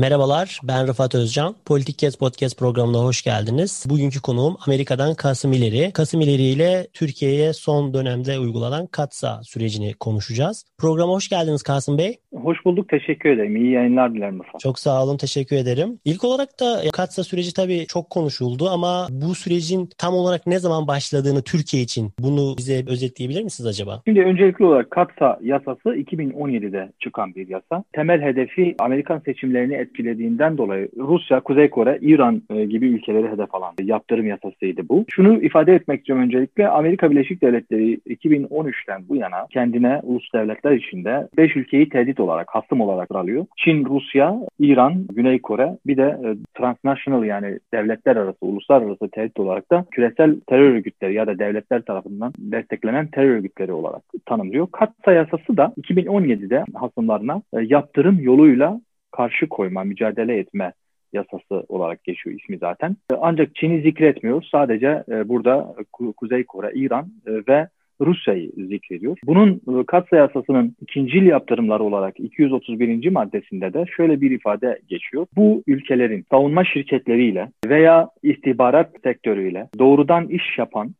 Merhabalar, ben Rıfat Özcan. Politik Kes Podcast programına hoş geldiniz. Bugünkü konuğum Amerika'dan Kasım İleri. Kasım İleri ile Türkiye'ye son dönemde uygulanan KATSA sürecini konuşacağız. Programa hoş geldiniz Kasım Bey. Hoş bulduk, teşekkür ederim. İyi yayınlar dilerim Rıfat. Çok sağ olun, teşekkür ederim. İlk olarak da KATSA süreci tabii çok konuşuldu ama bu sürecin tam olarak ne zaman başladığını Türkiye için bunu bize özetleyebilir misiniz acaba? Şimdi öncelikli olarak KATSA yasası 2017'de çıkan bir yasa. Temel hedefi Amerikan seçimlerini etkilediğinden dolayı Rusya, Kuzey Kore, İran e, gibi ülkeleri hedef alan yaptırım yasasıydı bu. Şunu ifade etmek istiyorum öncelikle Amerika Birleşik Devletleri 2013'ten bu yana kendine ulus devletler içinde 5 ülkeyi tehdit olarak, hasım olarak alıyor. Çin, Rusya, İran, Güney Kore bir de e, transnational yani devletler arası, uluslararası tehdit olarak da küresel terör örgütleri ya da devletler tarafından desteklenen terör örgütleri olarak tanımlıyor. Katsa yasası da 2017'de hasımlarına e, yaptırım yoluyla karşı koyma, mücadele etme yasası olarak geçiyor ismi zaten. Ancak Çin'i zikretmiyor. Sadece e, burada Kuzey Kore, İran e, ve Rusya'yı zikrediyor. Bunun e, Katsa yasasının ikincil yaptırımları olarak 231. maddesinde de şöyle bir ifade geçiyor. Bu ülkelerin savunma şirketleriyle veya istihbarat sektörüyle doğrudan iş yapan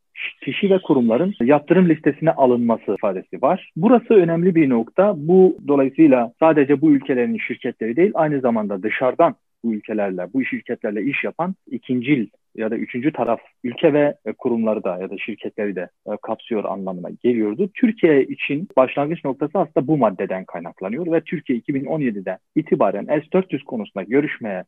kişi ve kurumların yaptırım listesine alınması ifadesi var. Burası önemli bir nokta. Bu dolayısıyla sadece bu ülkelerin şirketleri değil aynı zamanda dışarıdan bu ülkelerle, bu şirketlerle iş yapan ikincil ya da üçüncü taraf ülke ve kurumları da ya da şirketleri de e, kapsıyor anlamına geliyordu. Türkiye için başlangıç noktası aslında bu maddeden kaynaklanıyor ve Türkiye 2017'den itibaren S-400 konusunda görüşmeye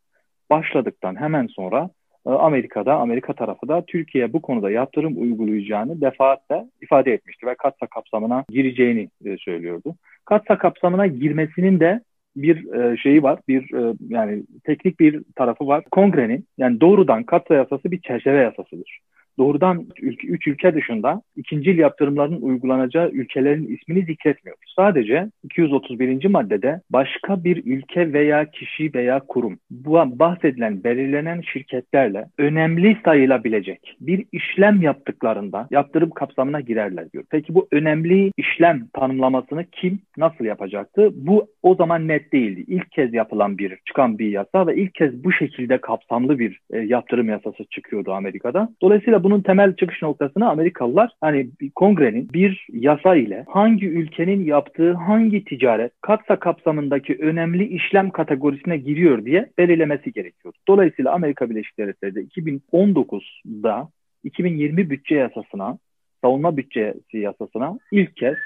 başladıktan hemen sonra Amerika'da, Amerika tarafı da Türkiye bu konuda yaptırım uygulayacağını defaatle ifade etmişti ve katsa kapsamına gireceğini e, söylüyordu. Katsa kapsamına girmesinin de bir e, şeyi var, bir yani teknik bir tarafı var. Kongrenin yani doğrudan katsa yasası bir çerçeve yasasıdır doğrudan ülke, üç ülke dışında ikincil yaptırımların uygulanacağı ülkelerin ismini zikretmiyor. Sadece 231. maddede başka bir ülke veya kişi veya kurum bu bahsedilen belirlenen şirketlerle önemli sayılabilecek bir işlem yaptıklarında yaptırım kapsamına girerler diyor. Peki bu önemli işlem tanımlamasını kim nasıl yapacaktı? Bu o zaman net değildi. İlk kez yapılan bir çıkan bir yasa ve ilk kez bu şekilde kapsamlı bir e, yaptırım yasası çıkıyordu Amerika'da. Dolayısıyla bunun temel çıkış noktasını Amerikalılar hani kongrenin bir yasa ile hangi ülkenin yaptığı hangi ticaret katsa kapsamındaki önemli işlem kategorisine giriyor diye belirlemesi gerekiyor. Dolayısıyla Amerika Birleşik Devletleri de 2019'da 2020 bütçe yasasına, savunma bütçesi yasasına ilk kez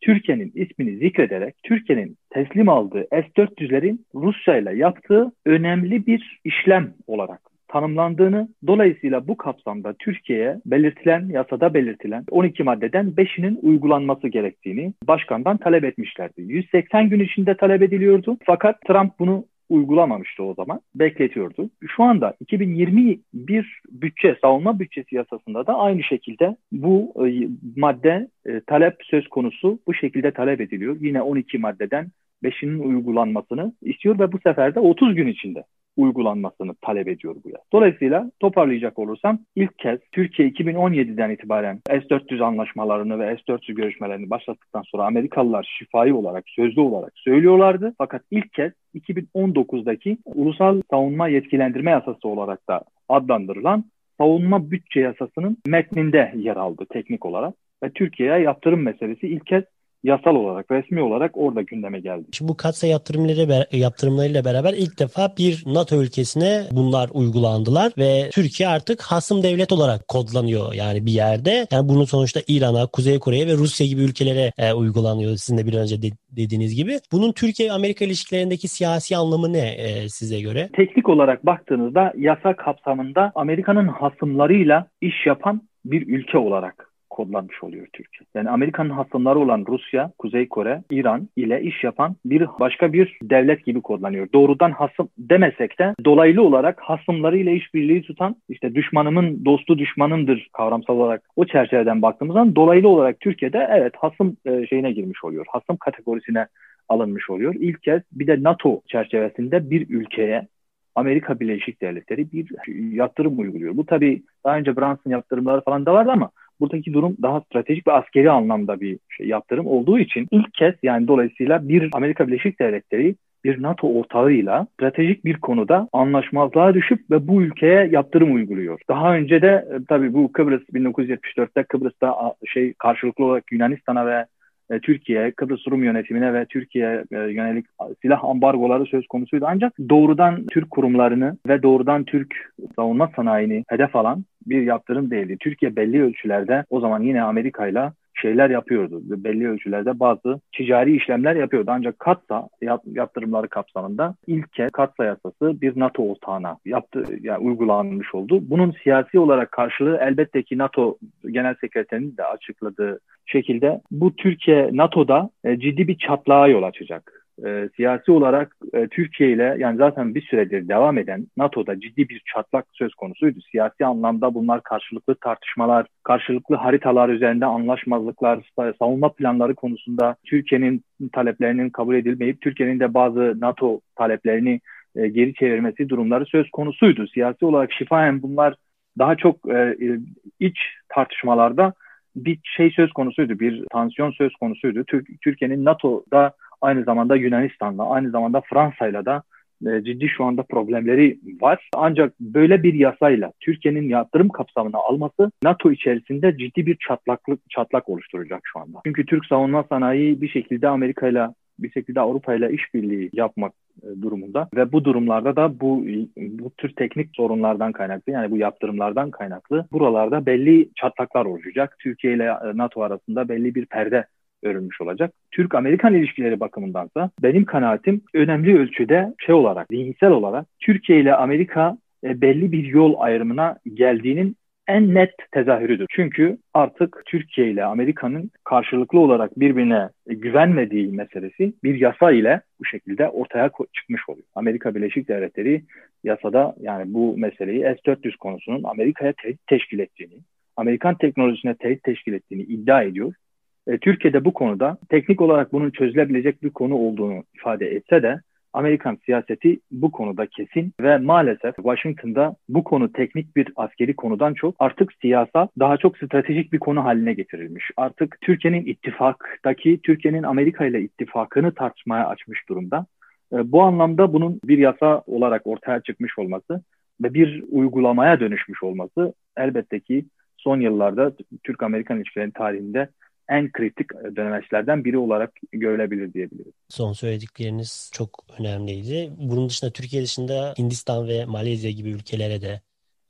Türkiye'nin ismini zikrederek Türkiye'nin teslim aldığı S-400'lerin Rusya ile yaptığı önemli bir işlem olarak tanımlandığını, dolayısıyla bu kapsamda Türkiye'ye belirtilen, yasada belirtilen 12 maddeden 5'inin uygulanması gerektiğini başkandan talep etmişlerdi. 180 gün içinde talep ediliyordu. Fakat Trump bunu uygulamamıştı o zaman. Bekletiyordu. Şu anda 2021 bütçe, savunma bütçesi yasasında da aynı şekilde bu e, madde e, talep söz konusu bu şekilde talep ediliyor. Yine 12 maddeden 5'inin uygulanmasını istiyor ve bu sefer de 30 gün içinde uygulanmasını talep ediyor bu yaz. Dolayısıyla toparlayacak olursam ilk kez Türkiye 2017'den itibaren S-400 anlaşmalarını ve S-400 görüşmelerini başlattıktan sonra Amerikalılar şifai olarak, sözlü olarak söylüyorlardı. Fakat ilk kez 2019'daki Ulusal Savunma Yetkilendirme Yasası olarak da adlandırılan savunma bütçe yasasının metninde yer aldı teknik olarak ve Türkiye'ye yaptırım meselesi ilk kez yasal olarak, resmi olarak orada gündeme geldi. Şimdi bu katsa yaptırımları yaptırımlarıyla beraber ilk defa bir NATO ülkesine bunlar uygulandılar ve Türkiye artık hasım devlet olarak kodlanıyor yani bir yerde. Yani bunun sonuçta İran'a, Kuzey Kore'ye ve Rusya gibi ülkelere e, uygulanıyor sizin de bir önce de, dediğiniz gibi. Bunun Türkiye-Amerika ilişkilerindeki siyasi anlamı ne e, size göre? Teknik olarak baktığınızda yasa kapsamında Amerika'nın hasımlarıyla iş yapan bir ülke olarak kodlanmış oluyor Türkiye. Yani Amerika'nın hasımları olan Rusya, Kuzey Kore, İran ile iş yapan bir başka bir devlet gibi kodlanıyor. Doğrudan hasım demesek de dolaylı olarak hasımlarıyla işbirliği tutan işte düşmanımın dostu düşmanımdır kavramsal olarak o çerçeveden baktığımız zaman dolaylı olarak Türkiye'de evet hasım e, şeyine girmiş oluyor. Hasım kategorisine alınmış oluyor. İlk kez bir de NATO çerçevesinde bir ülkeye Amerika Birleşik Devletleri bir yatırım uyguluyor. Bu tabii daha önce Brunson yaptırımları falan da vardı ama buradaki durum daha stratejik ve askeri anlamda bir şey, yaptırım olduğu için ilk kez yani dolayısıyla bir Amerika Birleşik Devletleri bir NATO ortağıyla stratejik bir konuda anlaşmazlığa düşüp ve bu ülkeye yaptırım uyguluyor. Daha önce de e, tabii bu Kıbrıs 1974'te Kıbrıs'ta şey karşılıklı olarak Yunanistan'a ve e, Türkiye, Kıbrıs Rum yönetimine ve Türkiye e, yönelik silah ambargoları söz konusuydu. Ancak doğrudan Türk kurumlarını ve doğrudan Türk savunma sanayini hedef alan bir yaptırım değildi. Türkiye belli ölçülerde o zaman yine Amerika ile şeyler yapıyordu. Belli ölçülerde bazı ticari işlemler yapıyordu. Ancak Katsa yaptırımları kapsamında ilk kez Katsa yasası bir NATO ortağına yaptı, yani uygulanmış oldu. Bunun siyasi olarak karşılığı elbette ki NATO Genel Sekreterinin de açıkladığı şekilde bu Türkiye NATO'da e, ciddi bir çatlağa yol açacak e, siyasi olarak e, Türkiye ile yani zaten bir süredir devam eden NATO'da ciddi bir çatlak söz konusuydu. Siyasi anlamda bunlar karşılıklı tartışmalar, karşılıklı haritalar üzerinde anlaşmazlıklar, savunma planları konusunda Türkiye'nin taleplerinin kabul edilmeyip Türkiye'nin de bazı NATO taleplerini e, geri çevirmesi durumları söz konusuydu. Siyasi olarak şifayen bunlar daha çok e, e iç tartışmalarda bir şey söz konusuydu, bir tansiyon söz konusuydu. Türkiye'nin NATO'da aynı zamanda Yunanistan'la, aynı zamanda Fransa'yla da e, ciddi şu anda problemleri var. Ancak böyle bir yasayla Türkiye'nin yatırım kapsamına alması NATO içerisinde ciddi bir çatlaklık çatlak oluşturacak şu anda. Çünkü Türk savunma sanayi bir şekilde Amerika ile bir şekilde Avrupa ile işbirliği yapmak e, durumunda ve bu durumlarda da bu bu tür teknik sorunlardan kaynaklı yani bu yaptırımlardan kaynaklı buralarda belli çatlaklar oluşacak. Türkiye ile e, NATO arasında belli bir perde örülmüş olacak. Türk-Amerikan ilişkileri bakımındansa benim kanaatim önemli ölçüde şey olarak, zihinsel olarak Türkiye ile Amerika e, belli bir yol ayrımına geldiğinin en net tezahürüdür. Çünkü artık Türkiye ile Amerika'nın karşılıklı olarak birbirine güvenmediği meselesi bir yasa ile bu şekilde ortaya çıkmış oluyor. Amerika Birleşik Devletleri yasada yani bu meseleyi S-400 konusunun Amerika'ya tehdit teşkil ettiğini, Amerikan teknolojisine tehdit teşkil ettiğini iddia ediyor. E, Türkiye'de bu konuda teknik olarak bunun çözülebilecek bir konu olduğunu ifade etse de Amerikan siyaseti bu konuda kesin ve maalesef Washington'da bu konu teknik bir askeri konudan çok artık siyasal daha çok stratejik bir konu haline getirilmiş. Artık Türkiye'nin ittifaktaki Türkiye'nin Amerika ile ittifakını tartışmaya açmış durumda. E, bu anlamda bunun bir yasa olarak ortaya çıkmış olması ve bir uygulamaya dönüşmüş olması elbette ki son yıllarda Türk-Amerikan ilişkilerinin tarihinde en kritik dönemeçlerden biri olarak görülebilir diyebiliriz. Son söyledikleriniz çok önemliydi. Bunun dışında Türkiye dışında Hindistan ve Malezya gibi ülkelere de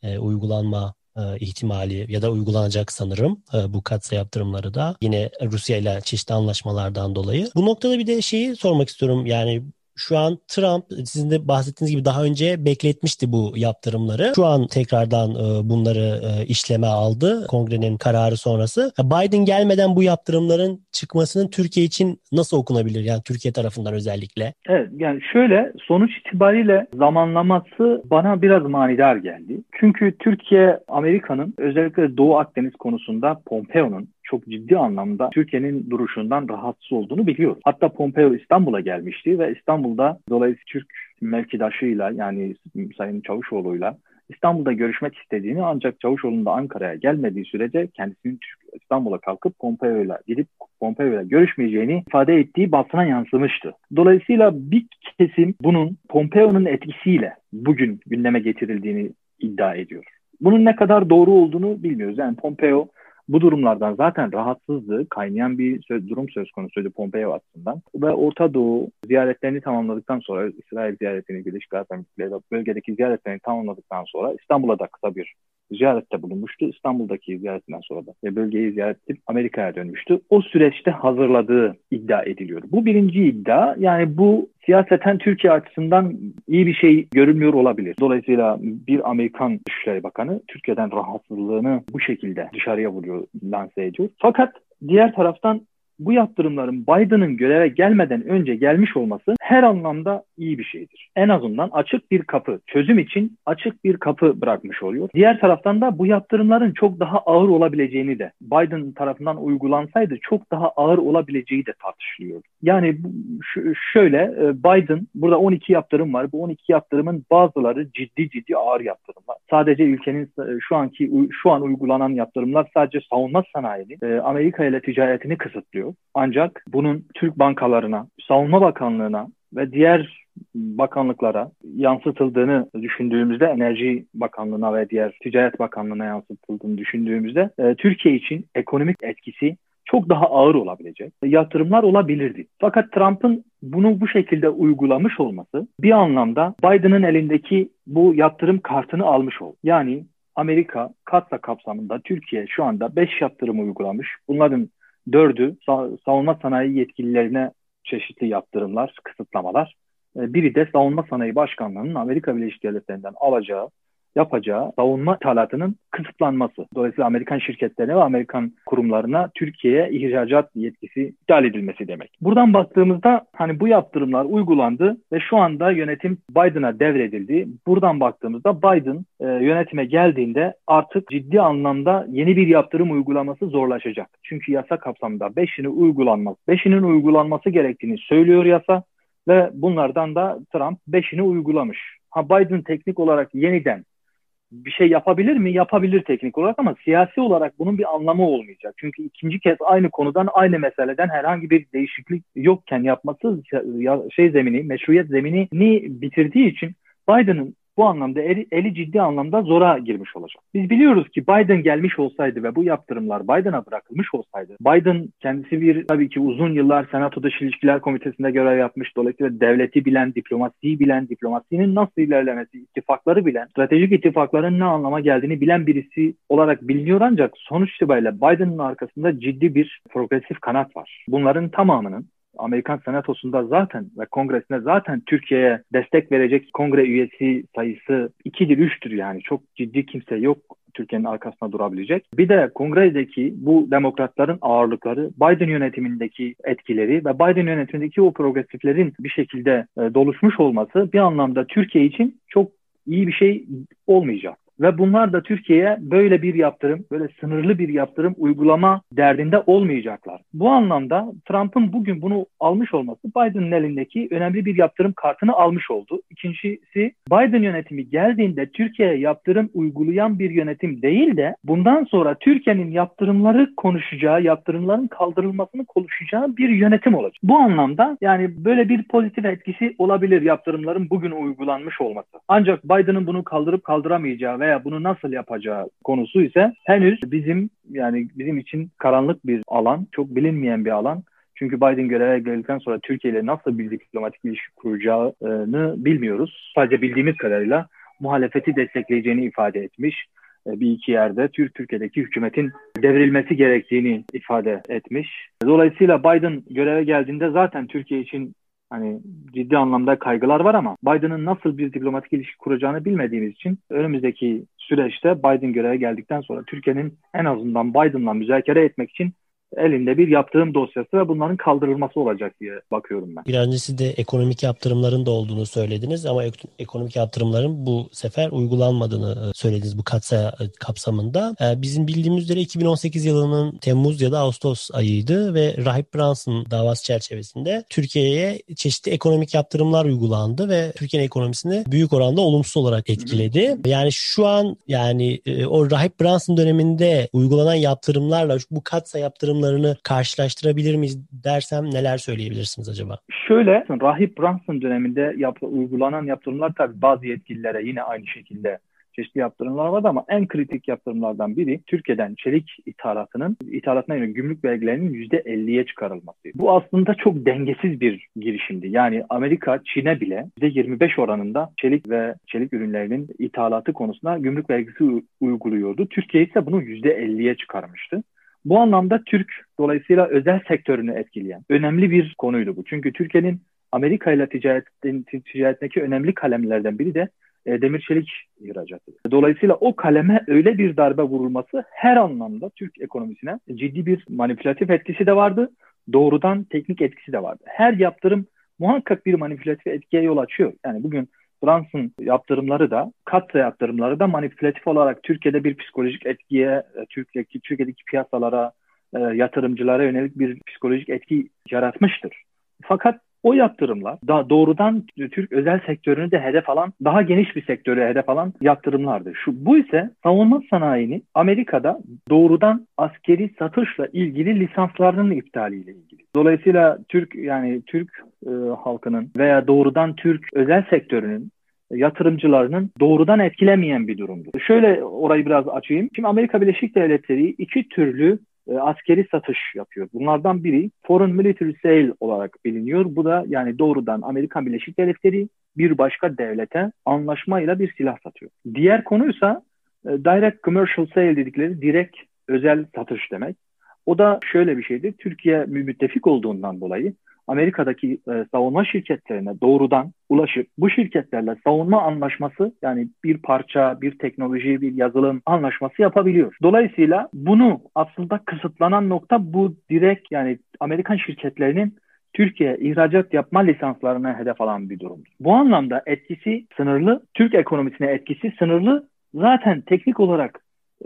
e, uygulanma e, ihtimali ya da uygulanacak sanırım e, bu katsa yaptırımları da yine Rusya ile çeşitli anlaşmalardan dolayı. Bu noktada bir de şeyi sormak istiyorum yani şu an Trump sizin de bahsettiğiniz gibi daha önce bekletmişti bu yaptırımları. Şu an tekrardan e, bunları e, işleme aldı kongrenin kararı sonrası. Biden gelmeden bu yaptırımların çıkmasının Türkiye için nasıl okunabilir? Yani Türkiye tarafından özellikle. Evet yani şöyle sonuç itibariyle zamanlaması bana biraz manidar geldi. Çünkü Türkiye Amerika'nın özellikle Doğu Akdeniz konusunda Pompeo'nun çok ciddi anlamda Türkiye'nin duruşundan rahatsız olduğunu biliyoruz. Hatta Pompeo İstanbul'a gelmişti ve İstanbul'da dolayısıyla Türk mevkidaşıyla yani Sayın Çavuşoğlu'yla İstanbul'da görüşmek istediğini ancak Çavuşoğlu'nun da Ankara'ya gelmediği sürece kendisinin İstanbul'a kalkıp Pompeo'yla gidip Pompeo'yla görüşmeyeceğini ifade ettiği basına yansımıştı. Dolayısıyla bir kesim bunun Pompeo'nun etkisiyle bugün gündeme getirildiğini iddia ediyor. Bunun ne kadar doğru olduğunu bilmiyoruz. Yani Pompeo bu durumlardan zaten rahatsızdı. Kaynayan bir söz, durum söz konusuydu Pompeo açısından. Ve Orta Doğu ziyaretlerini tamamladıktan sonra İsrail ziyaretini, Birleşik Arap Emirlikleri bölgedeki ziyaretlerini tamamladıktan sonra İstanbul'a da kısa bir ziyarette bulunmuştu. İstanbul'daki ziyaretinden sonra da bölgeyi ziyaret edip Amerika'ya dönmüştü. O süreçte hazırladığı iddia ediliyor. Bu birinci iddia yani bu siyaseten Türkiye açısından iyi bir şey görünmüyor olabilir. Dolayısıyla bir Amerikan Dışişleri Bakanı Türkiye'den rahatsızlığını bu şekilde dışarıya vuruyor, lanse ediyor. Fakat diğer taraftan bu yaptırımların Biden'ın göreve gelmeden önce gelmiş olması her anlamda iyi bir şeydir. En azından açık bir kapı, çözüm için açık bir kapı bırakmış oluyor. Diğer taraftan da bu yaptırımların çok daha ağır olabileceğini de Biden tarafından uygulansaydı çok daha ağır olabileceği de tartışılıyor. Yani şöyle e, Biden burada 12 yaptırım var. Bu 12 yaptırımın bazıları ciddi ciddi ağır yaptırımlar. Sadece ülkenin e, şu anki şu an uygulanan yaptırımlar sadece savunma sanayinin e, Amerika ile ticaretini kısıtlıyor. Ancak bunun Türk bankalarına, Savunma Bakanlığı'na ve diğer bakanlıklara yansıtıldığını düşündüğümüzde Enerji Bakanlığı'na ve diğer Ticaret Bakanlığı'na yansıtıldığını düşündüğümüzde e, Türkiye için ekonomik etkisi çok daha ağır olabilecek yatırımlar olabilirdi. Fakat Trump'ın bunu bu şekilde uygulamış olması bir anlamda Biden'ın elindeki bu yatırım kartını almış oldu. Yani Amerika katsa kapsamında Türkiye şu anda 5 yatırım uygulamış. Bunların dördü savunma sanayi yetkililerine çeşitli yaptırımlar, kısıtlamalar. E, biri de savunma sanayi başkanlığının Amerika Birleşik Devletleri'nden alacağı yapacağı savunma ithalatının kısıtlanması. Dolayısıyla Amerikan şirketlerine ve Amerikan kurumlarına Türkiye'ye ihracat yetkisi iptal edilmesi demek. Buradan baktığımızda hani bu yaptırımlar uygulandı ve şu anda yönetim Biden'a devredildi. Buradan baktığımızda Biden e, yönetime geldiğinde artık ciddi anlamda yeni bir yaptırım uygulaması zorlaşacak. Çünkü yasa kapsamında 5'ini uygulanması, 5'inin uygulanması gerektiğini söylüyor yasa ve bunlardan da Trump 5'ini uygulamış. Ha Biden teknik olarak yeniden bir şey yapabilir mi? Yapabilir teknik olarak ama siyasi olarak bunun bir anlamı olmayacak. Çünkü ikinci kez aynı konudan, aynı meseleden herhangi bir değişiklik yokken yapması şey zemini, meşruiyet zeminini bitirdiği için Biden'ın bu anlamda eli, eli ciddi anlamda zora girmiş olacak. Biz biliyoruz ki Biden gelmiş olsaydı ve bu yaptırımlar Biden'a bırakılmış olsaydı, Biden kendisi bir tabii ki uzun yıllar Senato Dış İlişkiler Komitesi'nde görev yapmış. Dolayısıyla devleti bilen, diplomasiyi bilen, diplomasinin nasıl ilerlemesi, ittifakları bilen, stratejik ittifakların ne anlama geldiğini bilen birisi olarak biliniyor ancak sonuç itibariyle Biden'ın arkasında ciddi bir progresif kanat var. Bunların tamamının Amerikan Senatosu'nda zaten ve kongresinde zaten Türkiye'ye destek verecek kongre üyesi sayısı 2'dir 3'tür yani çok ciddi kimse yok Türkiye'nin arkasında durabilecek. Bir de kongredeki bu demokratların ağırlıkları, Biden yönetimindeki etkileri ve Biden yönetimindeki o progresiflerin bir şekilde e, doluşmuş olması bir anlamda Türkiye için çok iyi bir şey olmayacak. Ve bunlar da Türkiye'ye böyle bir yaptırım, böyle sınırlı bir yaptırım uygulama derdinde olmayacaklar. Bu anlamda Trump'ın bugün bunu almış olması Biden'ın elindeki önemli bir yaptırım kartını almış oldu. İkincisi Biden yönetimi geldiğinde Türkiye'ye yaptırım uygulayan bir yönetim değil de bundan sonra Türkiye'nin yaptırımları konuşacağı, yaptırımların kaldırılmasını konuşacağı bir yönetim olacak. Bu anlamda yani böyle bir pozitif etkisi olabilir yaptırımların bugün uygulanmış olması. Ancak Biden'ın bunu kaldırıp kaldıramayacağı veya bunu nasıl yapacağı konusu ise henüz bizim yani bizim için karanlık bir alan, çok bilinmeyen bir alan. Çünkü Biden göreve geldikten sonra Türkiye ile nasıl bir diplomatik ilişki kuracağını bilmiyoruz. Sadece bildiğimiz kadarıyla muhalefeti destekleyeceğini ifade etmiş e, bir iki yerde Türk Türkiye'deki hükümetin devrilmesi gerektiğini ifade etmiş. Dolayısıyla Biden göreve geldiğinde zaten Türkiye için hani ciddi anlamda kaygılar var ama Biden'ın nasıl bir diplomatik ilişki kuracağını bilmediğimiz için önümüzdeki süreçte Biden göreve geldikten sonra Türkiye'nin en azından Biden'la müzakere etmek için elinde bir yaptırım dosyası ve bunların kaldırılması olacak diye bakıyorum ben. Bir öncesi de ekonomik yaptırımların da olduğunu söylediniz ama ekonomik yaptırımların bu sefer uygulanmadığını e, söylediniz bu katsa e, kapsamında. E, bizim bildiğimiz üzere 2018 yılının Temmuz ya da Ağustos ayıydı ve Rahip Brunson davası çerçevesinde Türkiye'ye çeşitli ekonomik yaptırımlar uygulandı ve Türkiye'nin ekonomisini büyük oranda olumsuz olarak etkiledi. Yani şu an yani o Rahip Brunson döneminde uygulanan yaptırımlarla bu katsa yaptırım durumlarını karşılaştırabilir miyiz dersem neler söyleyebilirsiniz acaba? Şöyle, Rahip Brunson döneminde yap, uygulanan yaptırımlar tabii bazı yetkililere yine aynı şekilde çeşitli yaptırımlar vardı ama en kritik yaptırımlardan biri Türkiye'den çelik ithalatının ithalatına yönelik gümrük vergilerinin %50'ye çıkarılması. Bu aslında çok dengesiz bir girişimdi. Yani Amerika Çin'e bile %25 oranında çelik ve çelik ürünlerinin ithalatı konusunda gümrük vergisi uyguluyordu. Türkiye ise bunu %50'ye çıkarmıştı. Bu anlamda Türk dolayısıyla özel sektörünü etkileyen önemli bir konuydu bu. Çünkü Türkiye'nin Amerika ile ticaretin, ticaretindeki önemli kalemlerden biri de e, demir çelik ihracatı. Dolayısıyla o kaleme öyle bir darbe vurulması her anlamda Türk ekonomisine ciddi bir manipülatif etkisi de vardı. Doğrudan teknik etkisi de vardı. Her yaptırım muhakkak bir manipülatif etkiye yol açıyor. Yani bugün Fransa'nın yaptırımları da, Katsa yaptırımları da manipülatif olarak Türkiye'de bir psikolojik etkiye, e, Türkiye'deki, Türkiye'deki piyasalara, e, yatırımcılara yönelik bir psikolojik etki yaratmıştır. Fakat o yaptırımlar da doğrudan Türk özel sektörünü de hedef alan, daha geniş bir sektörü hedef alan yaptırımlardı. Şu bu ise savunma sanayini Amerika'da doğrudan askeri satışla ilgili lisanslarının iptaliyle ilgili. Dolayısıyla Türk yani Türk e, halkının veya doğrudan Türk özel sektörünün yatırımcılarının doğrudan etkilemeyen bir durumdur. Şöyle orayı biraz açayım. Şimdi Amerika Birleşik Devletleri iki türlü e, askeri satış yapıyor. Bunlardan biri Foreign Military Sale olarak biliniyor. Bu da yani doğrudan Amerikan Birleşik Devletleri bir başka devlete anlaşmayla bir silah satıyor. Diğer konuysa e, Direct Commercial Sale dedikleri direkt özel satış demek. O da şöyle bir şeydir. Türkiye müttefik olduğundan dolayı Amerika'daki e, savunma şirketlerine doğrudan ulaşıp bu şirketlerle savunma anlaşması yani bir parça, bir teknoloji, bir yazılım anlaşması yapabiliyor. Dolayısıyla bunu aslında kısıtlanan nokta bu direkt yani Amerikan şirketlerinin Türkiye ihracat yapma lisanslarına hedef alan bir durumdur. Bu anlamda etkisi sınırlı, Türk ekonomisine etkisi sınırlı. Zaten teknik olarak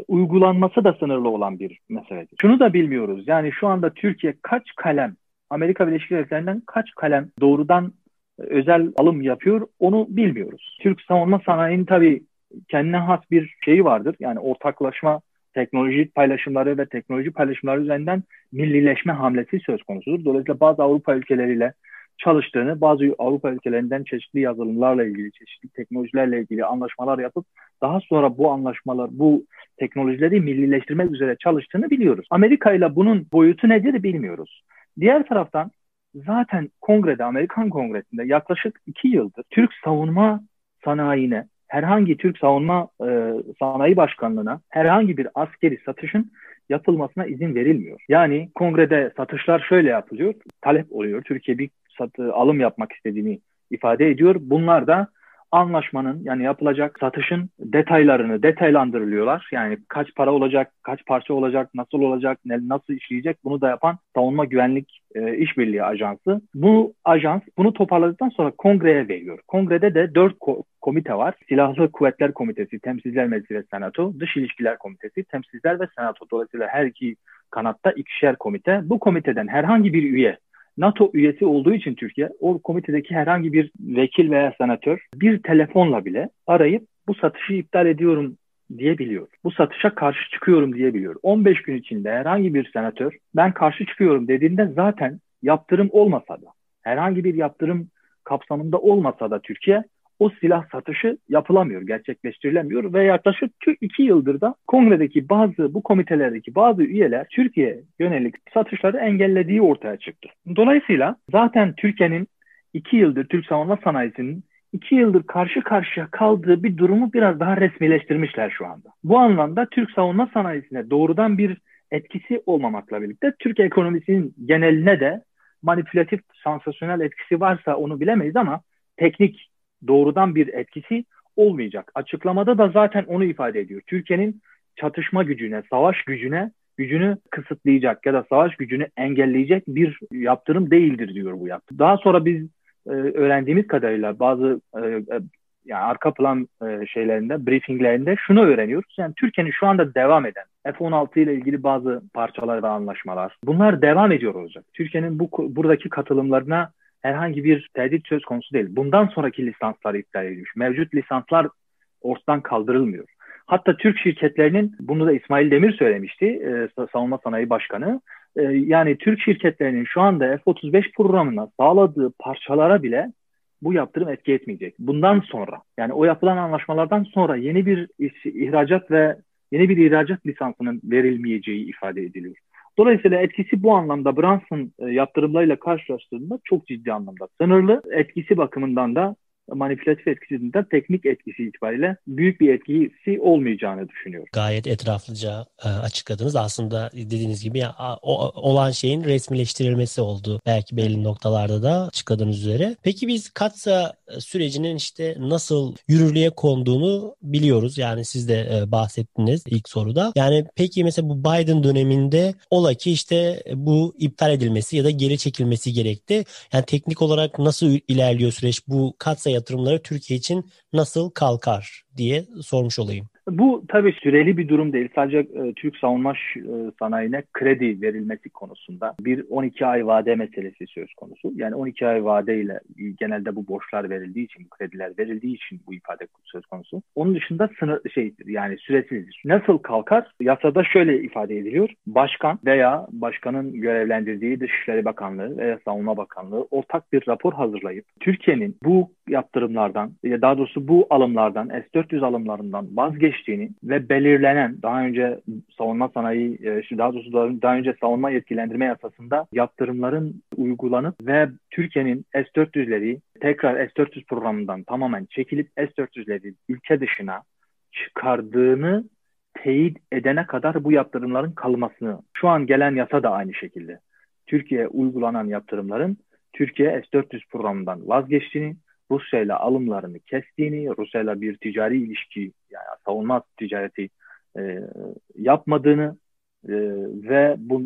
uygulanması da sınırlı olan bir meseledir. Şunu da bilmiyoruz. Yani şu anda Türkiye kaç kalem Amerika Birleşik Devletleri'nden kaç kalem doğrudan özel alım yapıyor onu bilmiyoruz. Türk savunma sanayinin tabii kendine has bir şeyi vardır. Yani ortaklaşma teknoloji paylaşımları ve teknoloji paylaşımları üzerinden millileşme hamlesi söz konusudur. Dolayısıyla bazı Avrupa ülkeleriyle çalıştığını, bazı Avrupa ülkelerinden çeşitli yazılımlarla ilgili, çeşitli teknolojilerle ilgili anlaşmalar yapıp daha sonra bu anlaşmalar, bu teknolojileri millileştirmek üzere çalıştığını biliyoruz. Amerika ile bunun boyutu nedir bilmiyoruz. Diğer taraftan zaten kongrede, Amerikan kongresinde yaklaşık iki yıldır Türk savunma sanayine, herhangi Türk savunma e, sanayi başkanlığına herhangi bir askeri satışın yapılmasına izin verilmiyor. Yani kongrede satışlar şöyle yapılıyor, talep oluyor. Türkiye bir satı, alım yapmak istediğini ifade ediyor. Bunlar da anlaşmanın yani yapılacak satışın detaylarını detaylandırılıyorlar. Yani kaç para olacak, kaç parça olacak, nasıl olacak, nasıl işleyecek bunu da yapan Savunma Güvenlik e, İşbirliği Ajansı. Bu ajans bunu toparladıktan sonra kongreye veriyor. Kongrede de dört ko- komite var. Silahlı Kuvvetler Komitesi, Temsilciler Meclisi ve Senato, Dış İlişkiler Komitesi, Temsilciler ve Senato. Dolayısıyla her iki kanatta ikişer komite. Bu komiteden herhangi bir üye NATO üyesi olduğu için Türkiye o komitedeki herhangi bir vekil veya senatör bir telefonla bile arayıp bu satışı iptal ediyorum diyebiliyor. Bu satışa karşı çıkıyorum diyebiliyor. 15 gün içinde herhangi bir senatör ben karşı çıkıyorum dediğinde zaten yaptırım olmasa da herhangi bir yaptırım kapsamında olmasa da Türkiye o silah satışı yapılamıyor, gerçekleştirilemiyor ve yaklaşık iki yıldır da kongredeki bazı bu komitelerdeki bazı üyeler Türkiye yönelik satışları engellediği ortaya çıktı. Dolayısıyla zaten Türkiye'nin iki yıldır Türk savunma sanayisinin iki yıldır karşı karşıya kaldığı bir durumu biraz daha resmileştirmişler şu anda. Bu anlamda Türk savunma sanayisine doğrudan bir etkisi olmamakla birlikte Türk ekonomisinin geneline de manipülatif, sansasyonel etkisi varsa onu bilemeyiz ama teknik doğrudan bir etkisi olmayacak. Açıklamada da zaten onu ifade ediyor. Türkiye'nin çatışma gücüne, savaş gücüne gücünü kısıtlayacak ya da savaş gücünü engelleyecek bir yaptırım değildir diyor bu yaptırım. Daha sonra biz e, öğrendiğimiz kadarıyla bazı e, e, yani arka plan e, şeylerinde, briefinglerinde şunu öğreniyoruz. Yani Türkiye'nin şu anda devam eden F-16 ile ilgili bazı parçalar ve anlaşmalar bunlar devam ediyor olacak. Türkiye'nin bu buradaki katılımlarına herhangi bir tehdit söz konusu değil. Bundan sonraki lisanslar iptal edilmiş. Mevcut lisanslar ortadan kaldırılmıyor. Hatta Türk şirketlerinin, bunu da İsmail Demir söylemişti, e, Savunma Sanayi Başkanı. E, yani Türk şirketlerinin şu anda F-35 programına sağladığı parçalara bile bu yaptırım etki etmeyecek. Bundan sonra yani o yapılan anlaşmalardan sonra yeni bir ihracat ve yeni bir ihracat lisansının verilmeyeceği ifade ediliyor. Dolayısıyla etkisi bu anlamda Brunson e, yaptırımlarıyla karşılaştığında çok ciddi anlamda sınırlı. Etkisi bakımından da manipülatif etkisinden teknik etkisi itibariyle büyük bir etkisi olmayacağını düşünüyorum. Gayet etraflıca e, açıkladınız. Aslında dediğiniz gibi ya, olan şeyin resmileştirilmesi oldu. Belki belli noktalarda da açıkladığınız üzere. Peki biz Katsa sürecinin işte nasıl yürürlüğe konduğunu biliyoruz. Yani siz de e, bahsettiniz ilk soruda. Yani peki mesela bu Biden döneminde ola ki işte bu iptal edilmesi ya da geri çekilmesi gerekti. Yani teknik olarak nasıl ilerliyor süreç? Bu Katsa yatırımları Türkiye için nasıl kalkar diye sormuş olayım. Bu tabii süreli bir durum değil. Sadece e, Türk savunma e, sanayine kredi verilmesi konusunda bir 12 ay vade meselesi söz konusu. Yani 12 ay vadeyle genelde bu borçlar verildiği için, bu krediler verildiği için bu ifade söz konusu. Onun dışında sınır şeydir yani süresizdir. Nasıl kalkar? Yasada şöyle ifade ediliyor. Başkan veya başkanın görevlendirdiği Dışişleri Bakanlığı veya Savunma Bakanlığı ortak bir rapor hazırlayıp Türkiye'nin bu yaptırımlardan, daha doğrusu bu alımlardan, S-400 alımlarından vazgeçtiğini ve belirlenen daha önce savunma sanayi, e, daha doğrusu daha önce savunma yetkilendirme yasasında yaptırımların uygulanıp ve Türkiye'nin S-400'leri tekrar S-400 programından tamamen çekilip S-400'leri ülke dışına çıkardığını teyit edene kadar bu yaptırımların kalmasını, şu an gelen yasa da aynı şekilde. Türkiye uygulanan yaptırımların Türkiye S-400 programından vazgeçtiğini Rusya ile alımlarını kestiğini, Rusya ile bir ticari ilişki yani savunma ticareti e, yapmadığını e, ve bu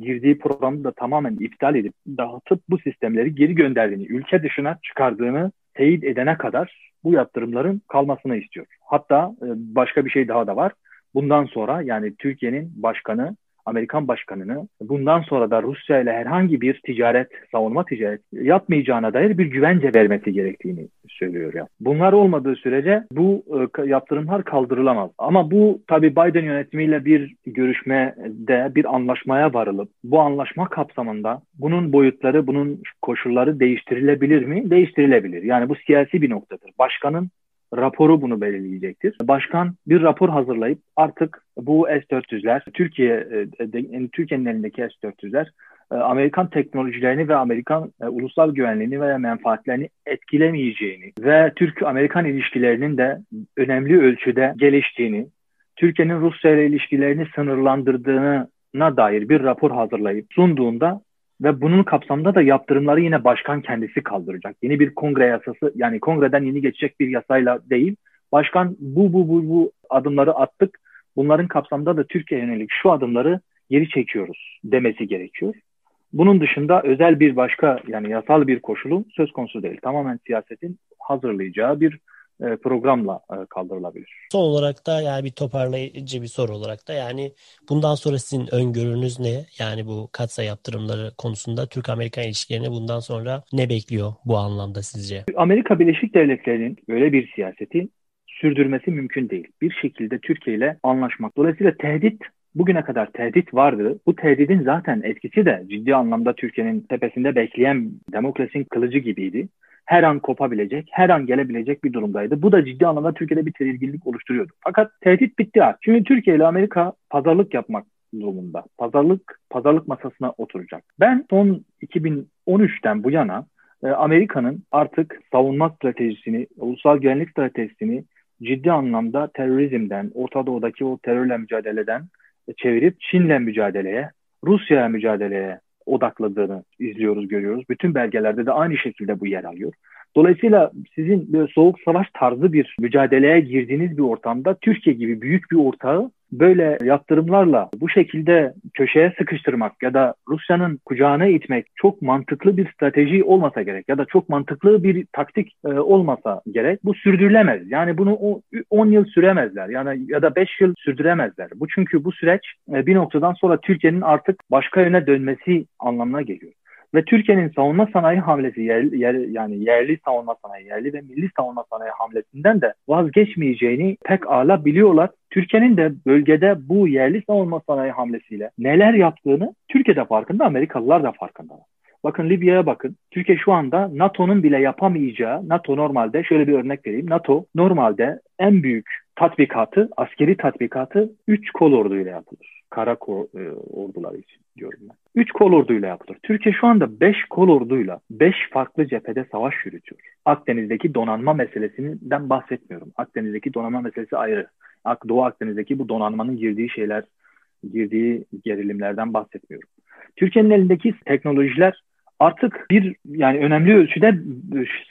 girdiği programı da tamamen iptal edip dağıtıp bu sistemleri geri gönderdiğini, ülke dışına çıkardığını teyit edene kadar bu yaptırımların kalmasını istiyor. Hatta e, başka bir şey daha da var. Bundan sonra yani Türkiye'nin başkanı Amerikan başkanını bundan sonra da Rusya ile herhangi bir ticaret, savunma ticaret yapmayacağına dair bir güvence vermesi gerektiğini söylüyor ya. Bunlar olmadığı sürece bu e, yaptırımlar kaldırılamaz. Ama bu tabi Biden yönetimiyle bir görüşmede bir anlaşmaya varılıp bu anlaşma kapsamında bunun boyutları, bunun koşulları değiştirilebilir mi? Değiştirilebilir. Yani bu siyasi bir noktadır. Başkanın raporu bunu belirleyecektir. Başkan bir rapor hazırlayıp artık bu S-400'ler Türkiye e, Türkiye'nin elindeki S-400'ler e, Amerikan teknolojilerini ve Amerikan e, ulusal güvenliğini veya menfaatlerini etkilemeyeceğini ve Türk-Amerikan ilişkilerinin de önemli ölçüde geliştiğini, Türkiye'nin Rusya ile ilişkilerini sınırlandırdığına dair bir rapor hazırlayıp sunduğunda ve bunun kapsamında da yaptırımları yine başkan kendisi kaldıracak. Yeni bir kongre yasası yani kongreden yeni geçecek bir yasayla değil. Başkan bu bu bu bu adımları attık. Bunların kapsamında da Türkiye yönelik şu adımları geri çekiyoruz demesi gerekiyor. Bunun dışında özel bir başka yani yasal bir koşulu söz konusu değil. Tamamen siyasetin hazırlayacağı bir programla e, kaldırılabilir. Son olarak da yani bir toparlayıcı bir soru olarak da yani bundan sonra sizin öngörünüz ne? Yani bu katsa yaptırımları konusunda Türk-Amerikan ilişkilerine bundan sonra ne bekliyor bu anlamda sizce? Amerika Birleşik Devletleri'nin böyle bir siyaseti sürdürmesi mümkün değil. Bir şekilde Türkiye ile anlaşmak. Dolayısıyla tehdit bugüne kadar tehdit vardı. Bu tehdidin zaten etkisi de ciddi anlamda Türkiye'nin tepesinde bekleyen demokrasinin kılıcı gibiydi her an kopabilecek, her an gelebilecek bir durumdaydı. Bu da ciddi anlamda Türkiye'de bir tedirginlik oluşturuyordu. Fakat tehdit bitti artık. Şimdi Türkiye ile Amerika pazarlık yapmak durumunda. Pazarlık pazarlık masasına oturacak. Ben son 2013'ten bu yana e, Amerika'nın artık savunma stratejisini, ulusal güvenlik stratejisini ciddi anlamda terörizmden, Orta Doğu'daki o terörle mücadeleden çevirip Çin'le mücadeleye, Rusya'ya mücadeleye odakladığını izliyoruz, görüyoruz. Bütün belgelerde de aynı şekilde bu yer alıyor. Dolayısıyla sizin soğuk savaş tarzı bir mücadeleye girdiğiniz bir ortamda Türkiye gibi büyük bir ortağı böyle yaptırımlarla bu şekilde köşeye sıkıştırmak ya da Rusya'nın kucağına itmek çok mantıklı bir strateji olmasa gerek ya da çok mantıklı bir taktik e, olmasa gerek. Bu sürdürülemez. Yani bunu 10 yıl süremezler. Yani ya da 5 yıl sürdüremezler. Bu çünkü bu süreç e, bir noktadan sonra Türkiye'nin artık başka yöne dönmesi anlamına geliyor. Ve Türkiye'nin savunma sanayi hamlesi yer, yer, yani yerli savunma sanayi, yerli ve milli savunma sanayi hamlesinden de vazgeçmeyeceğini pek ala biliyorlar. Türkiye'nin de bölgede bu yerli savunma sanayi hamlesiyle neler yaptığını Türkiye'de farkında, Amerikalılar da farkında. Bakın Libya'ya bakın. Türkiye şu anda NATO'nun bile yapamayacağı, NATO normalde şöyle bir örnek vereyim. NATO normalde en büyük tatbikatı, askeri tatbikatı 3 kol orduyla yapılır. Kara ko, e, orduları için diyorum ben. Üç kol orduyla yapılır. Türkiye şu anda 5 kol orduyla 5 farklı cephede savaş yürütüyor. Akdeniz'deki donanma meselesinden bahsetmiyorum. Akdeniz'deki donanma meselesi ayrı. Doğu Akdeniz'deki bu donanmanın girdiği şeyler, girdiği gerilimlerden bahsetmiyorum. Türkiye'nin elindeki teknolojiler artık bir yani önemli ölçüde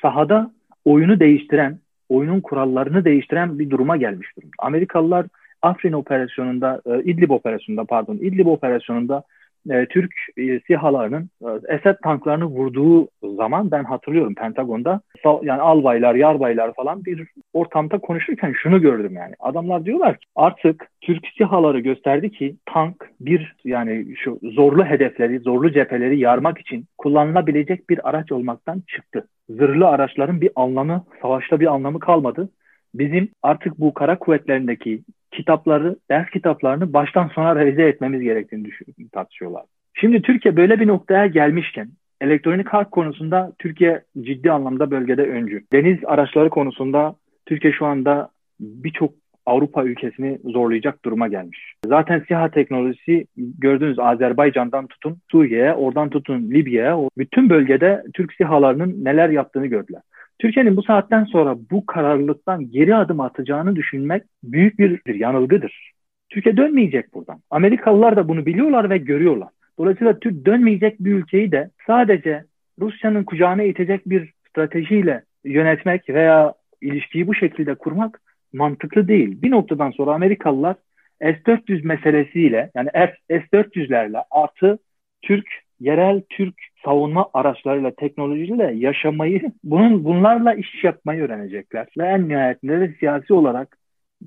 sahada oyunu değiştiren, oyunun kurallarını değiştiren bir duruma gelmiş durumda. Amerikalılar Afrin operasyonunda, e, İdlib operasyonunda pardon, İdlib operasyonunda e, Türk e, SİHA'larının e, Esed tanklarını vurduğu zaman ben hatırlıyorum Pentagon'da yani albaylar, yarbaylar falan bir ortamda konuşurken şunu gördüm yani. Adamlar diyorlar ki artık Türk SİHA'ları gösterdi ki tank bir yani şu zorlu hedefleri, zorlu cepheleri yarmak için kullanılabilecek bir araç olmaktan çıktı. Zırhlı araçların bir anlamı, savaşta bir anlamı kalmadı. Bizim artık bu kara kuvvetlerindeki kitapları, ders kitaplarını baştan sona revize etmemiz gerektiğini düşün, tartışıyorlar. Şimdi Türkiye böyle bir noktaya gelmişken elektronik harp konusunda Türkiye ciddi anlamda bölgede öncü. Deniz araçları konusunda Türkiye şu anda birçok Avrupa ülkesini zorlayacak duruma gelmiş. Zaten SİHA teknolojisi gördüğünüz Azerbaycan'dan tutun Suriye'ye, oradan tutun Libya'ya, bütün bölgede Türk SİHA'larının neler yaptığını gördüler. Türkiye'nin bu saatten sonra bu kararlılıktan geri adım atacağını düşünmek büyük bir, bir yanılgıdır. Türkiye dönmeyecek buradan. Amerikalılar da bunu biliyorlar ve görüyorlar. Dolayısıyla Türk dönmeyecek bir ülkeyi de sadece Rusya'nın kucağına itecek bir stratejiyle yönetmek veya ilişkiyi bu şekilde kurmak mantıklı değil. Bir noktadan sonra Amerikalılar S-400 meselesiyle yani S-400'lerle artı Türk yerel Türk savunma araçlarıyla, teknolojiyle yaşamayı, bunun bunlarla iş yapmayı öğrenecekler. Ve en nihayetinde de siyasi olarak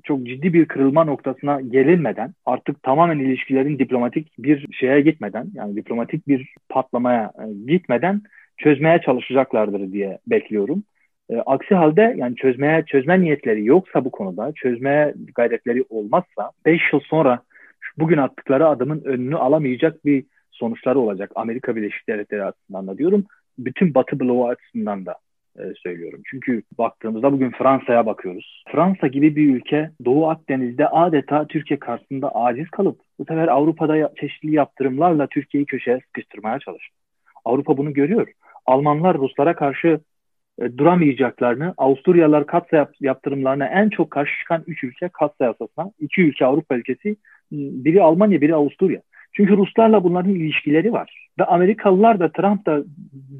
çok ciddi bir kırılma noktasına gelinmeden artık tamamen ilişkilerin diplomatik bir şeye gitmeden yani diplomatik bir patlamaya e, gitmeden çözmeye çalışacaklardır diye bekliyorum. E, aksi halde yani çözmeye çözme niyetleri yoksa bu konuda çözmeye gayretleri olmazsa 5 yıl sonra bugün attıkları adımın önünü alamayacak bir sonuçları olacak. Amerika Birleşik Devletleri açısından da diyorum. Bütün Batı bloğu açısından da e, söylüyorum. Çünkü baktığımızda bugün Fransa'ya bakıyoruz. Fransa gibi bir ülke Doğu Akdeniz'de adeta Türkiye karşısında aciz kalıp bu sefer Avrupa'da çeşitli yaptırımlarla Türkiye'yi köşeye sıkıştırmaya çalıştı. Avrupa bunu görüyor. Almanlar Ruslara karşı e, duramayacaklarını, Avusturyalılar katsa yaptırımlarına en çok karşı çıkan 3 ülke katsa yasasına, 2 ülke Avrupa ülkesi, biri Almanya, biri Avusturya. Çünkü Ruslarla bunların ilişkileri var. Ve Amerikalılar da Trump da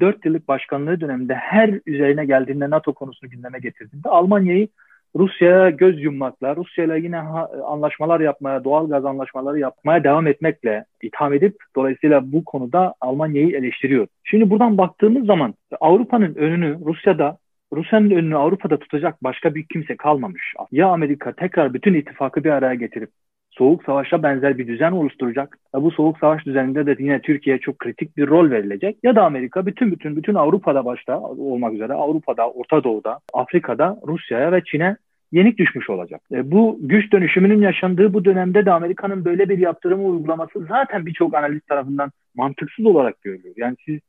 4 yıllık başkanlığı döneminde her üzerine geldiğinde NATO konusunu gündeme getirdiğinde Almanya'yı Rusya'ya göz yummakla, Rusya'yla yine anlaşmalar yapmaya, doğal gaz anlaşmaları yapmaya devam etmekle itham edip dolayısıyla bu konuda Almanya'yı eleştiriyor. Şimdi buradan baktığımız zaman Avrupa'nın önünü Rusya'da Rusya'nın önünü Avrupa'da tutacak başka bir kimse kalmamış. Ya Amerika tekrar bütün ittifakı bir araya getirip soğuk savaşa benzer bir düzen oluşturacak. Bu soğuk savaş düzeninde de yine Türkiye'ye çok kritik bir rol verilecek. Ya da Amerika bütün bütün bütün Avrupa'da başta olmak üzere Avrupa'da, Orta Doğu'da, Afrika'da Rusya'ya ve Çin'e yenik düşmüş olacak. E, bu güç dönüşümünün yaşandığı bu dönemde de Amerika'nın böyle bir yaptırımı uygulaması zaten birçok analist tarafından mantıksız olarak görülüyor. Yani siz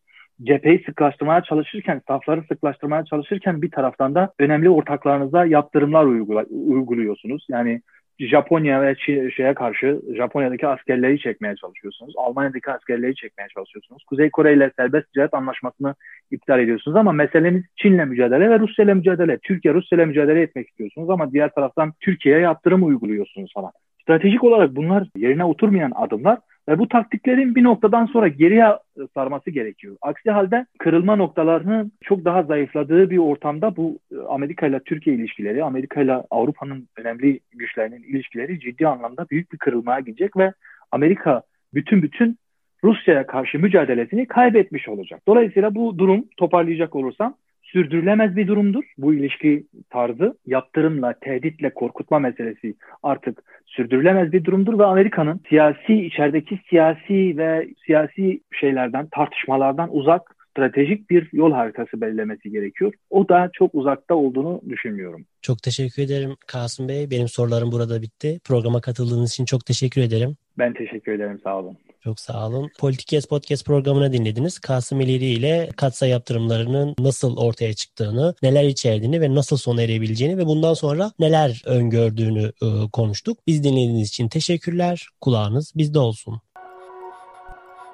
cepheyi sıklaştırmaya çalışırken, safları sıklaştırmaya çalışırken bir taraftan da önemli ortaklarınıza yaptırımlar uygula, uyguluyorsunuz. Yani Japonya ve şeye karşı Japonya'daki askerleri çekmeye çalışıyorsunuz. Almanya'daki askerleri çekmeye çalışıyorsunuz. Kuzey Kore ile serbest ticaret anlaşmasını iptal ediyorsunuz ama meseleniz Çin'le mücadele ve Rusya ile mücadele. Türkiye Rusya ile mücadele etmek istiyorsunuz ama diğer taraftan Türkiye'ye yaptırım uyguluyorsunuz falan. Stratejik olarak bunlar yerine oturmayan adımlar ve bu taktiklerin bir noktadan sonra geriye sarması gerekiyor. Aksi halde kırılma noktalarının çok daha zayıfladığı bir ortamda bu e, Amerika ile Türkiye ilişkileri, Amerika ile Avrupa'nın önemli güçlerinin ilişkileri ciddi anlamda büyük bir kırılmaya gidecek ve Amerika bütün bütün Rusya'ya karşı mücadelesini kaybetmiş olacak. Dolayısıyla bu durum toparlayacak olursam sürdürülemez bir durumdur. Bu ilişki tarzı yaptırımla, tehditle korkutma meselesi artık sürdürülemez bir durumdur ve Amerika'nın siyasi içerideki siyasi ve siyasi şeylerden, tartışmalardan uzak stratejik bir yol haritası belirlemesi gerekiyor. O da çok uzakta olduğunu düşünmüyorum. Çok teşekkür ederim Kasım Bey. Benim sorularım burada bitti. Programa katıldığınız için çok teşekkür ederim. Ben teşekkür ederim. Sağ olun. Çok sağ olun. Politikes Podcast programını dinlediniz. Kasım İleri ile katsa yaptırımlarının nasıl ortaya çıktığını, neler içerdiğini ve nasıl sona erebileceğini ve bundan sonra neler öngördüğünü e, konuştuk. Biz dinlediğiniz için teşekkürler. Kulağınız bizde olsun.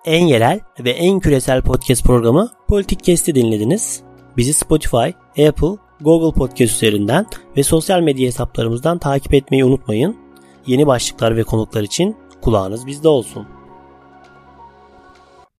en yerel ve en küresel podcast programı Politik Kesti dinlediniz. Bizi Spotify, Apple, Google Podcast üzerinden ve sosyal medya hesaplarımızdan takip etmeyi unutmayın. Yeni başlıklar ve konuklar için kulağınız bizde olsun.